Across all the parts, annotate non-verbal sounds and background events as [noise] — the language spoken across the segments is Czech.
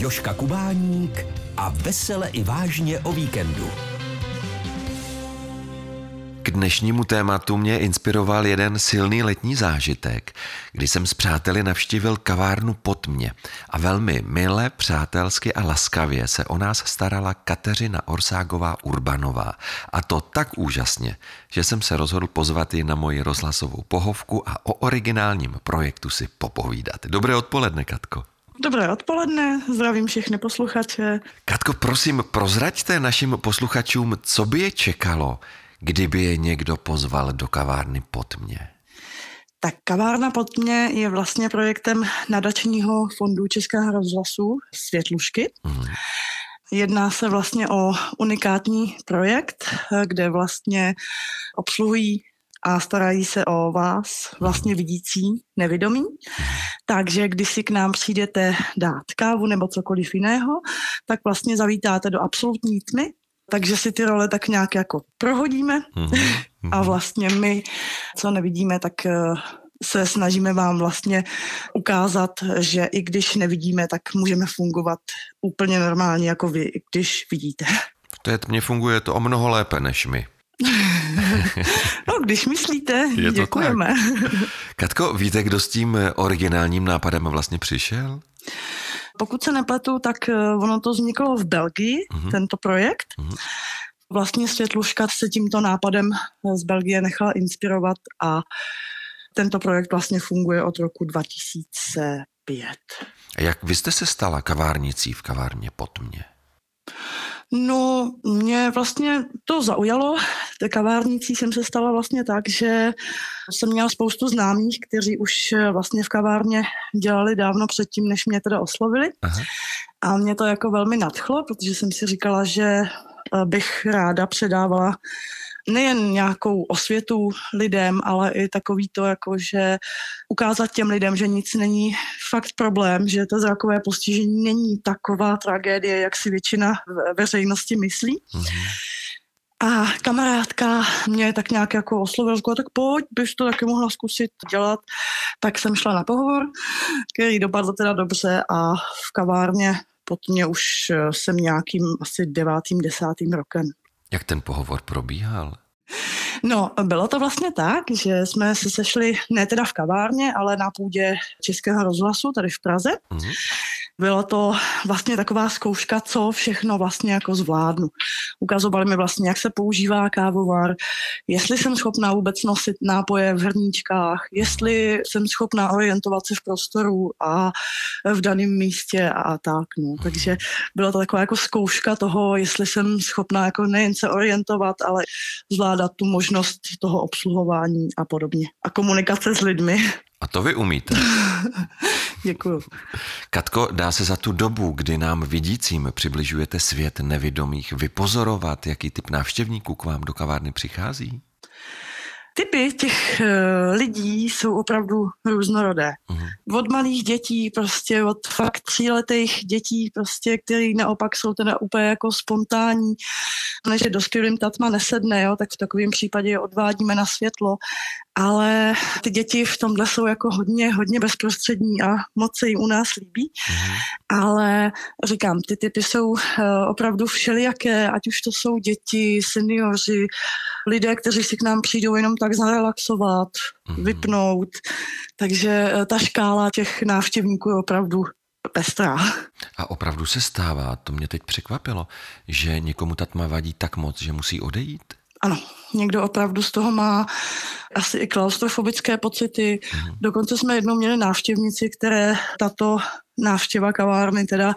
Joška Kubáník a vesele i vážně o víkendu. K dnešnímu tématu mě inspiroval jeden silný letní zážitek, kdy jsem s přáteli navštívil kavárnu pod mě a velmi milé, přátelsky a laskavě se o nás starala Kateřina Orságová Urbanová. A to tak úžasně, že jsem se rozhodl pozvat ji na moji rozhlasovou pohovku a o originálním projektu si popovídat. Dobré odpoledne, Katko. Dobré odpoledne, zdravím všechny posluchače. Katko, prosím, prozraďte našim posluchačům, co by je čekalo, kdyby je někdo pozval do kavárny pod mě? Tak kavárna pod mě je vlastně projektem nadačního fondu Českého rozhlasu Světlušky. Mm. Jedná se vlastně o unikátní projekt, kde vlastně obsluhují a starají se o vás, vlastně vidící, nevědomí. Takže když si k nám přijdete dát kávu nebo cokoliv jiného, tak vlastně zavítáte do absolutní tmy takže si ty role tak nějak jako prohodíme mm-hmm. a vlastně my, co nevidíme, tak eh, se snažíme vám vlastně ukázat, že i když nevidíme, tak můžeme fungovat úplně normálně jako vy, i když vidíte. V té tmě funguje to o mnoho lépe než my. [laughs] no, když myslíte, Je děkujeme. Tak. [laughs] Katko, víte, kdo s tím originálním nápadem vlastně přišel? Pokud se nepletu, tak eh, ono to vzniklo v Belgii, uh-huh. tento projekt. Uh-huh. Vlastně Světluška se tímto nápadem eh, z Belgie nechala inspirovat a tento projekt vlastně funguje od roku 2005. A jak vy jste se stala kavárnicí v kavárně pod mě? No, mě vlastně to zaujalo. Kavárnicí jsem se stala vlastně tak, že jsem měla spoustu známých, kteří už vlastně v kavárně dělali dávno předtím, než mě teda oslovili. Aha. A mě to jako velmi nadchlo, protože jsem si říkala, že bych ráda předávala nejen nějakou osvětu lidem, ale i takový to, jako že ukázat těm lidem, že nic není fakt problém, že to zrakové postižení není taková tragédie, jak si většina veřejnosti myslí. Mm-hmm. A kamarádka mě tak nějak jako oslovila, říkala, tak pojď, bys to taky mohla zkusit dělat. Tak jsem šla na pohovor, který dopadl teda dobře a v kavárně pod mě už jsem nějakým asi devátým, desátým rokem. Jak ten pohovor probíhal? No, bylo to vlastně tak, že jsme se sešli ne teda v kavárně, ale na půdě Českého rozhlasu tady v Praze. Mm-hmm. Bylo to vlastně taková zkouška, co všechno vlastně jako zvládnu. Ukazovali mi vlastně, jak se používá kávovar, jestli jsem schopná vůbec nosit nápoje v hrníčkách, jestli jsem schopná orientovat se v prostoru a v daném místě a tak. No. Takže byla to taková jako zkouška toho, jestli jsem schopná jako nejen se orientovat, ale zvládat tu možnost toho obsluhování a podobně. A komunikace s lidmi. A to vy umíte. [laughs] Děkuju. Katko, dá se za tu dobu, kdy nám vidícím přibližujete svět nevidomých, vypozorovat, jaký typ návštěvníků k vám do kavárny přichází? Typy těch uh, lidí jsou opravdu různorodé. Uh-huh. Od malých dětí, prostě od fakt tříletých dětí, prostě, který naopak jsou teda úplně jako spontánní, než je dospělým tatma nesedne, jo, tak v takovém případě je odvádíme na světlo. Ale ty děti v tomhle jsou jako hodně, hodně bezprostřední a moc se jim u nás líbí. Uh-huh. Ale říkám, ty typy jsou uh, opravdu všelijaké, ať už to jsou děti, seniori, lidé, kteří si k nám přijdou jenom tak zarelaxovat, mm-hmm. vypnout. Takže eh, ta škála těch návštěvníků je opravdu pestrá. A opravdu se stává, to mě teď překvapilo, že někomu ta tma vadí tak moc, že musí odejít? Ano, někdo opravdu z toho má asi i klaustrofobické pocity. Mm. Dokonce jsme jednou měli návštěvnici, které tato návštěva kavárny teda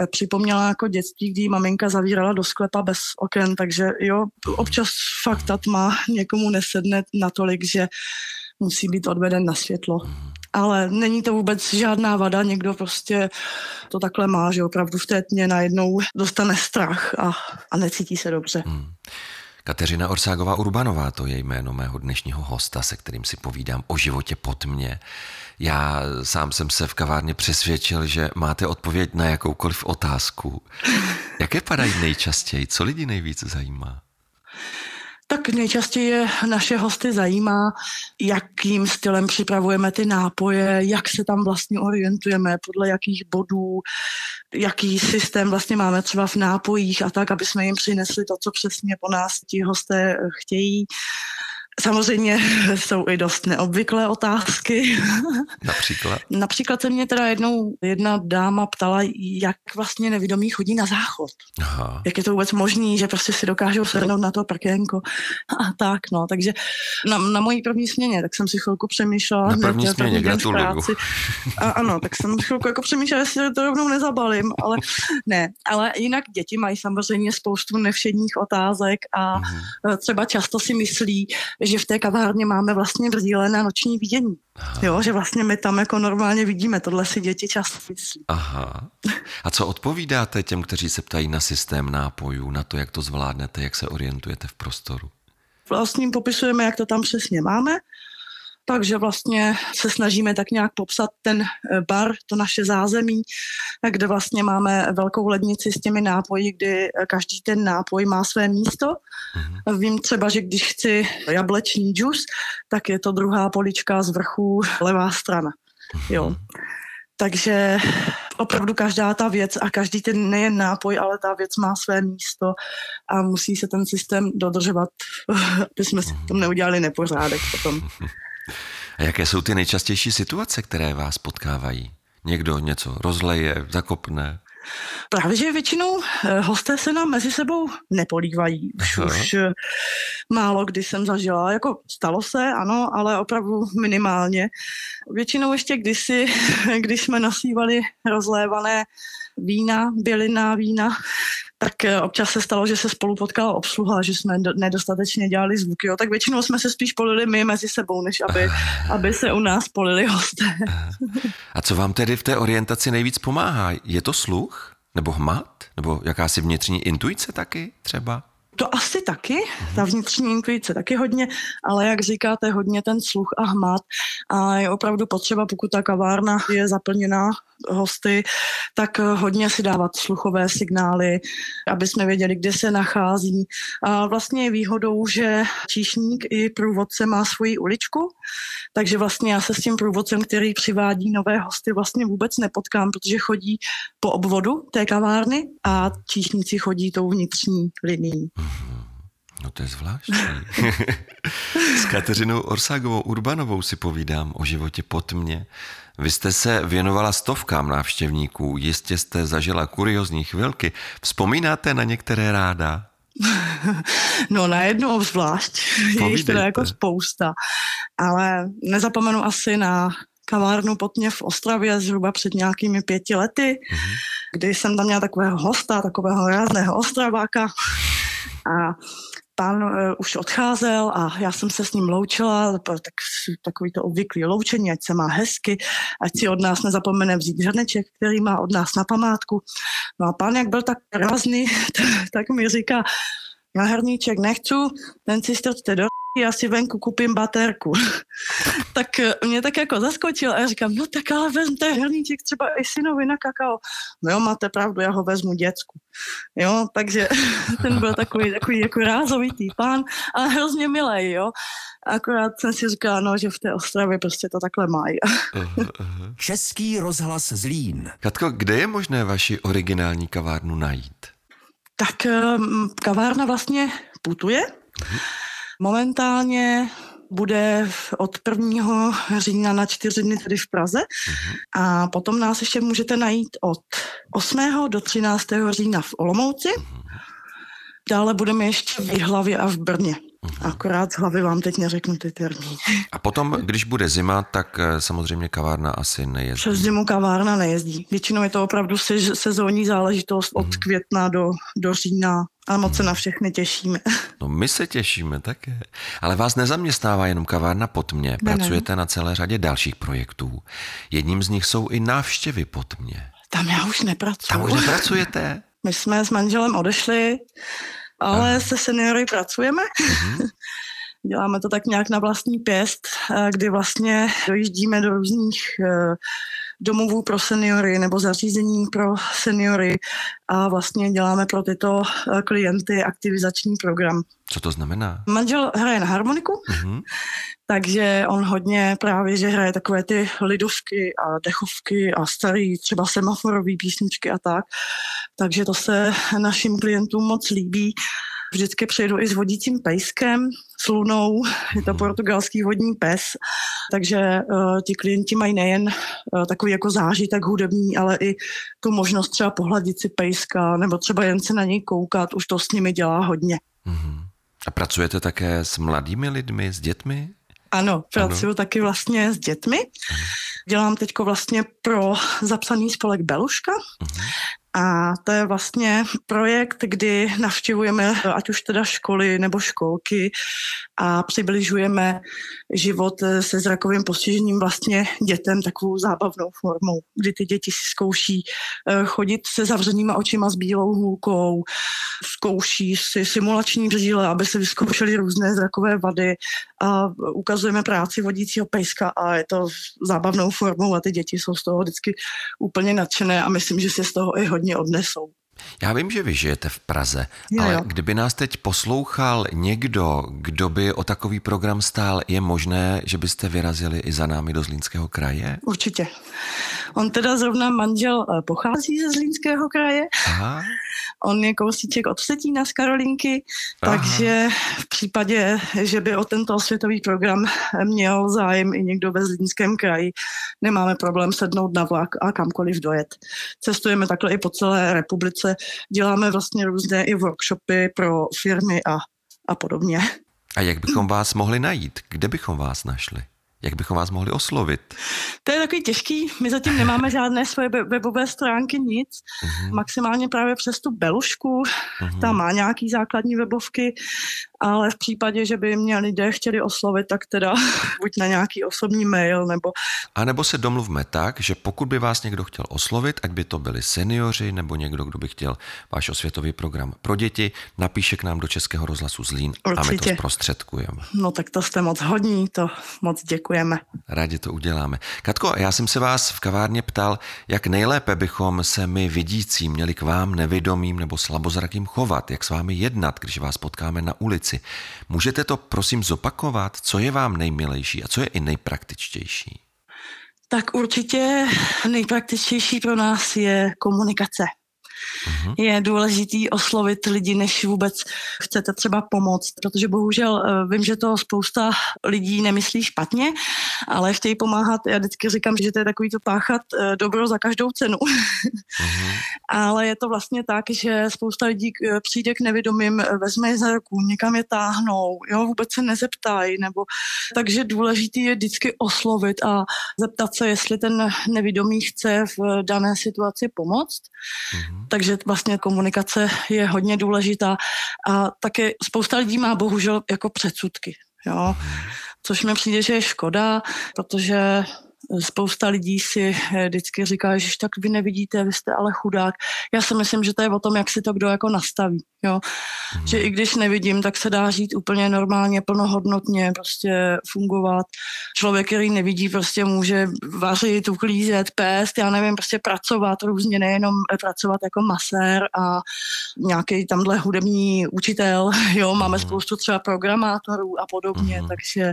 eh, připomněla jako dětství, kdy maminka zavírala do sklepa bez oken, takže jo, občas fakt ta tma někomu nesedne natolik, že musí být odveden na světlo. Ale není to vůbec žádná vada, někdo prostě to takhle má, že opravdu v té tmě najednou dostane strach a, a necítí se dobře. Hmm. Kateřina Orságová Urbanová, to je jméno mého dnešního hosta, se kterým si povídám o životě pod mě. Já sám jsem se v kavárně přesvědčil, že máte odpověď na jakoukoliv otázku. Jaké padají nejčastěji? Co lidi nejvíc zajímá? Tak nejčastěji naše hosty zajímá, jakým stylem připravujeme ty nápoje, jak se tam vlastně orientujeme, podle jakých bodů, jaký systém vlastně máme třeba v nápojích a tak, aby jsme jim přinesli to, co přesně po nás ti hosté chtějí. Samozřejmě [laughs] jsou i dost neobvyklé otázky. [laughs] Například? Například se mě teda jednou jedna dáma ptala, jak vlastně nevědomí chodí na záchod. Aha. Jak je to vůbec možné, že prostě si dokážou sednout na to prkénko [laughs] a tak, no. Takže na, na mojí první směně, tak jsem si chvilku přemýšlela. Na první hned, směně, gratuluju. A, ano, tak jsem chvilku jako přemýšlela, jestli to rovnou nezabalím, ale ne. Ale jinak děti mají samozřejmě spoustu nevšedních otázek a uh-huh. třeba často si myslí, že v té kavárně máme vlastně na noční vidění. Aha. Jo, že vlastně my tam jako normálně vidíme, tohle si děti často myslí. Aha. A co odpovídáte těm, kteří se ptají na systém nápojů, na to, jak to zvládnete, jak se orientujete v prostoru? Vlastně popisujeme, jak to tam přesně máme takže vlastně se snažíme tak nějak popsat ten eh, bar, to naše zázemí, kde vlastně máme velkou lednici s těmi nápoji, kdy eh, každý ten nápoj má své místo. Mm-hmm. Vím třeba, že když chci jablečný džus, tak je to druhá polička z vrchu levá strana. Mm-hmm. Jo. Takže opravdu každá ta věc a každý ten nejen nápoj, ale ta věc má své místo a musí se ten systém dodržovat, [laughs] aby jsme si tom neudělali nepořádek potom. [laughs] A jaké jsou ty nejčastější situace, které vás potkávají? Někdo něco rozleje, zakopne? Právě, že většinou eh, hosté se nám mezi sebou nepolívají. Už, už eh, málo kdy jsem zažila. Jako stalo se, ano, ale opravdu minimálně. Většinou ještě kdysi, [laughs] když jsme nasívali rozlévané vína, byliná vína, tak eh, občas se stalo, že se spolu potkala obsluha, že jsme nedostatečně dělali zvuky, jo. tak většinou jsme se spíš polili my mezi sebou, než aby, aby se u nás polili hosté. A co vám tedy v té orientaci nejvíc pomáhá? Je to sluch? Nebo hmat? Nebo jakási vnitřní intuice taky třeba? To asi taky, ta vnitřní intuice taky hodně, ale jak říkáte, hodně ten sluch a hmat a je opravdu potřeba, pokud ta kavárna je zaplněná hosty, tak hodně si dávat sluchové signály, aby jsme věděli, kde se nachází. A vlastně je výhodou, že číšník i průvodce má svoji uličku, takže vlastně já se s tím průvodcem, který přivádí nové hosty, vlastně vůbec nepotkám, protože chodí po obvodu té kavárny a číšníci chodí tou vnitřní linií. No to je zvláštní. [laughs] S Kateřinou Orságovou Urbanovou si povídám o životě pod mě. Vy jste se věnovala stovkám návštěvníků, jistě jste zažila kuriozní chvilky. Vzpomínáte na některé ráda? [laughs] No na jednu obzvlášť, je jich teda jako spousta, ale nezapomenu asi na kavárnu Potně v Ostravě zhruba před nějakými pěti lety, mm-hmm. kdy jsem tam měla takového hosta, takového rázného Ostraváka a pán uh, už odcházel a já jsem se s ním loučila, tak takový to obvyklý loučení, ať se má hezky, ať si od nás nezapomene vzít hrneček, který má od nás na památku. No a pán, jak byl tak rázný, [laughs] tak mi říká, já hrníček nechci, ten si strčte do [laughs] já si venku koupím baterku. [laughs] tak eh, mě tak jako zaskočil a já říkám, no tak ale vezmte hrníček třeba i synovi na kakao. No jo, máte pravdu, já ho vezmu děcku. Jo, takže [laughs] ten byl takový, takový jako rázovitý pán a hrozně milý, jo. Akorát jsem si říkala, no, že v té Ostravě prostě to takhle mají. Český rozhlas Zlín. Katko, kde je možné vaši originální kavárnu najít? Tak ehm, kavárna vlastně putuje. Mhm. Momentálně bude od 1. října na čtyři dny tady v Praze uh-huh. a potom nás ještě můžete najít od 8. do 13. října v Olomouci. Uh-huh. Dále budeme ještě v Hlavě a v Brně. Uh-huh. Akorát z hlavy vám teď neřeknu ty termíny. A potom, když bude zima, tak eh, samozřejmě kavárna asi nejezdí. Přes zimu kavárna nejezdí. Většinou je to opravdu sezónní záležitost od uh-huh. května do, do října. A moc se na všechny těšíme. [laughs] No my se těšíme také. Ale vás nezaměstnává jenom kavárna pod mě. Pracujete ne. na celé řadě dalších projektů. Jedním z nich jsou i návštěvy pod mě. Tam já už nepracuji. Tam už nepracujete? My jsme s manželem odešli, ale se seniory pracujeme. Uh-huh. [laughs] Děláme to tak nějak na vlastní pěst, eh, kdy vlastně dojíždíme do různých eh, domovů pro seniory nebo zařízení pro seniory a vlastně děláme pro tyto eh, klienty aktivizační program. Co to znamená? Manžel hraje na harmoniku, Mhm. [laughs] takže on hodně právě, že hraje takové ty lidovky a dechovky a starý třeba semaforový písničky a tak. Takže to se našim klientům moc líbí. Vždycky přijedu i s vodícím pejskem, s lunou, je to portugalský vodní pes, takže uh, ti klienti mají nejen uh, takový jako zážitek hudební, ale i tu možnost třeba pohladit si pejska nebo třeba jen se na něj koukat, už to s nimi dělá hodně. Mhm. A pracujete také s mladými lidmi, s dětmi? Ano, pracuji ano. taky vlastně s dětmi. Dělám teď vlastně pro zapsaný spolek Beluška. Mhm. A to je vlastně projekt, kdy navštěvujeme ať už teda školy nebo školky a přibližujeme život se zrakovým postižením vlastně dětem takovou zábavnou formou, kdy ty děti si zkouší eh, chodit se zavřenýma očima s bílou hůlkou, zkouší si simulační brýle, aby se vyzkoušely různé zrakové vady a ukazujeme práci vodícího pejska a je to zábavnou formou a ty děti jsou z toho vždycky úplně nadšené a myslím, že si z toho i hodně odnesou. Já vím, že vy žijete v Praze, Jo, ale jo. kdyby nás teď poslouchal někdo, kdo by o takový program stál, je možné, že byste vyrazili i za námi do Zlínského kraje? Určitě. On teda zrovna manžel eh, pochází ze Zlínského kraje, Aha, on je kousíček od Vsetína z Karolinky, Aha. takže v případě, že by o tento světový program měl zájem i někdo ve Zlínském kraji, nemáme problém sednout na vlak a kamkoliv dojet. Cestujeme takhle i po celé republice, děláme vlastně různé i workshopy pro firmy a, a podobně. a jak bychom vás mohli najít? Kde bychom vás našli? Jak bychom vás mohli oslovit? To je takový těžký, my zatím nemáme žádné svoje we- webové stránky, nic. Mhm, Maximálně právě přes tu Belušku, mhm. ta má nějaký základní webovky, ale v případě, že by mě lidé chtěli oslovit, tak teda [laughs] buď na nějaký osobní mail, nebo A nebo se domluvme tak, že pokud by vás někdo chtěl oslovit, ať by to byli seniori nebo někdo, kdo by chtěl váš osvětový program pro děti, napíše k nám do Českého rozhlasu Zlín a my to Určitě. zprostředkujeme. no tak to jste moc hodní, to moc děkujeme. Rádi to uděláme. Katko, já jsem se vás v kavárně ptal, jak nejlépe bychom se my vidící měli k vám nevědomým nebo slabozrakým chovat, jak s vámi jednat, když vás potkáme na ulici. Můžete to prosím zopakovat, co je vám nejmilejší a co je i nejpraktičtější? Tak určitě nejpraktičtější pro nás je komunikace. Mhm. Je důležitý oslovit lidi, než vůbec chcete třeba pomoct, protože bohužel eh, vím, že to spousta lidí nemyslí špatně, ale chtějí pomáhat. Já vždycky říkám, že to je takový to páchat eh, dobro za každou cenu. Mhm. [laughs] ale je to vlastně tak, že spousta lidí eh, přijde k nevědomým, vezme je za ruku, někam je táhnou, jo, vůbec se nezeptají, nebo takže důležitý je vždycky oslovit a zeptat se, jestli ten nevědomý chce v dané situaci pomoct. Mhm. Takže vlastně komunikace je hodně důležitá. A také spousta lidí má bohužel jako předsudky, jo, což mi přijde, že je škoda, protože spousta lidí si eh, vždycky říká, že tak vy nevidíte, vy jste ale chudák. Já si myslím, že to je o tom, jak si to kdo jako nastaví. Jo? Že i když nevidím, tak se dá žít úplně normálně, plnohodnotně, prostě fungovat. Člověk, který nevidí, prostě může vařit, uklízet, pést, já nevím, prostě pracovat různě, nejenom pracovat jako masér a nějaký tamhle hudební učitel, [laughs] jo, máme Mhm. spoustu třeba programátorů a podobně, Mhm. takže,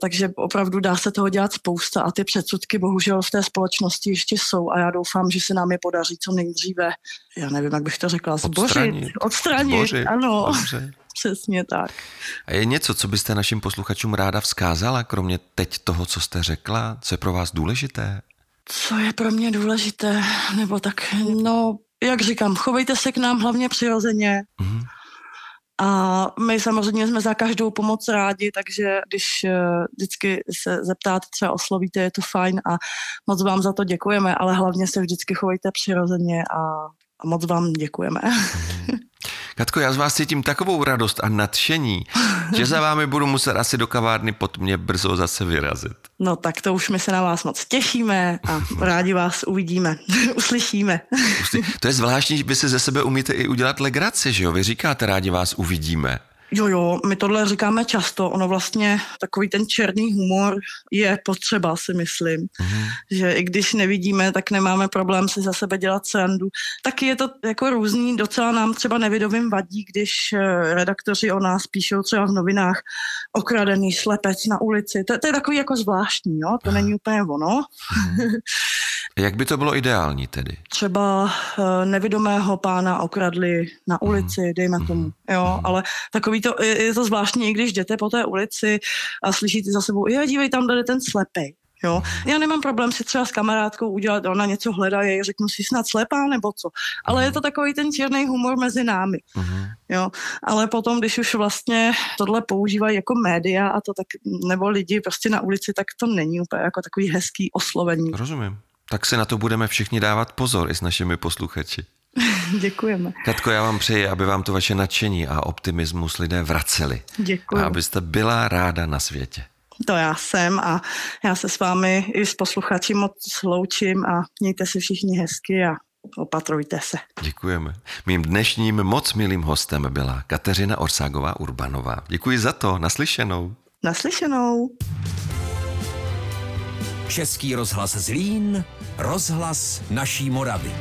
takže opravdu dá se toho dělat spousta a ty předsudky bohužel v té společnosti ještě jsou a já doufám, že se nám je podaří co nejdříve, já nevím, jak bych to řekla, zbořit, Odstranit. odstranit, Zbořit. ano, Dobře. [laughs] přesně tak. A je něco, co byste našim posluchačům ráda vzkázala, kromě teď toho, co jste řekla, co je pro vás důležité? Co je pro mě důležité, nebo tak, no, jak říkám, chovejte se k nám hlavně přirozeně Mhm. A my samozřejmě jsme za každou pomoc rádi, takže když eh, vždycky se zeptáte, třeba oslovíte, je to fajn a moc vám za to děkujeme, ale hlavně se vždycky chovejte přirozeně a, a moc vám děkujeme. [laughs] Katko, já z vás cítím takovou radost a nadšení, že za vámi budu muset asi do kavárny pod mě brzo zase vyrazit. No tak to už my se na vás moc těšíme a rádi vás uvidíme, [laughs] uslyšíme. To je zvláštní, že vy si ze sebe umíte i udělat legraci, že jo? Vy říkáte rádi vás uvidíme. Jo, jo, my tohle říkáme často. Ono vlastně takový ten černý humor je potřeba, si myslím. Mm-hmm. Že i když nevidíme, tak nemáme problém si za sebe dělat srandu. Taky je to jako různý, docela nám třeba nevidovým vadí, když eh, redaktoři o nás píšou třeba v novinách okradený slepec na ulici. To, to je takový jako zvláštní, jo? to není úplně ono. Mm-hmm. [laughs] Jak by to bylo ideální tedy? Třeba eh, nevidomého pána okradli na mhm. ulici, mm. dejme tomu, mhm. jo, mm. ale takový to, je, je to zvláštní, když jdete po té ulici a slyšíte za sebou, jo, dívej, tam jde ten slepej. Jo. Mhm. Já nemám problém si třeba s kamarádkou udělat, ona něco hledá, jej řeknu si snad slepá nebo co. Ale je to takový ten černý humor mezi námi. Uh-huh. Jo. Ale potom, když už vlastně tohle používají jako média a to tak, nebo lidi prostě na ulici, tak to není úplně jako takový hezký oslovení. Rozumím. Tak si na to budeme všichni dávat pozor i s našimi posluchači. [laughs] Děkujeme. Katko, já vám přeji, aby vám to vaše nadšení a optimismus lidé vraceli. Děkuji. A abyste byla ráda na světě. To já jsem a já se s vámi i s posluchači moc loučím a mějte se všichni hezky a opatrujte se. Děkujeme. Mým dnešním moc milým hostem byla Kateřina Orságová Urbanová. Děkuji za to. Naslyšenou. Naslyšenou. Český rozhlas Zlín, rozhlas naší Moravy.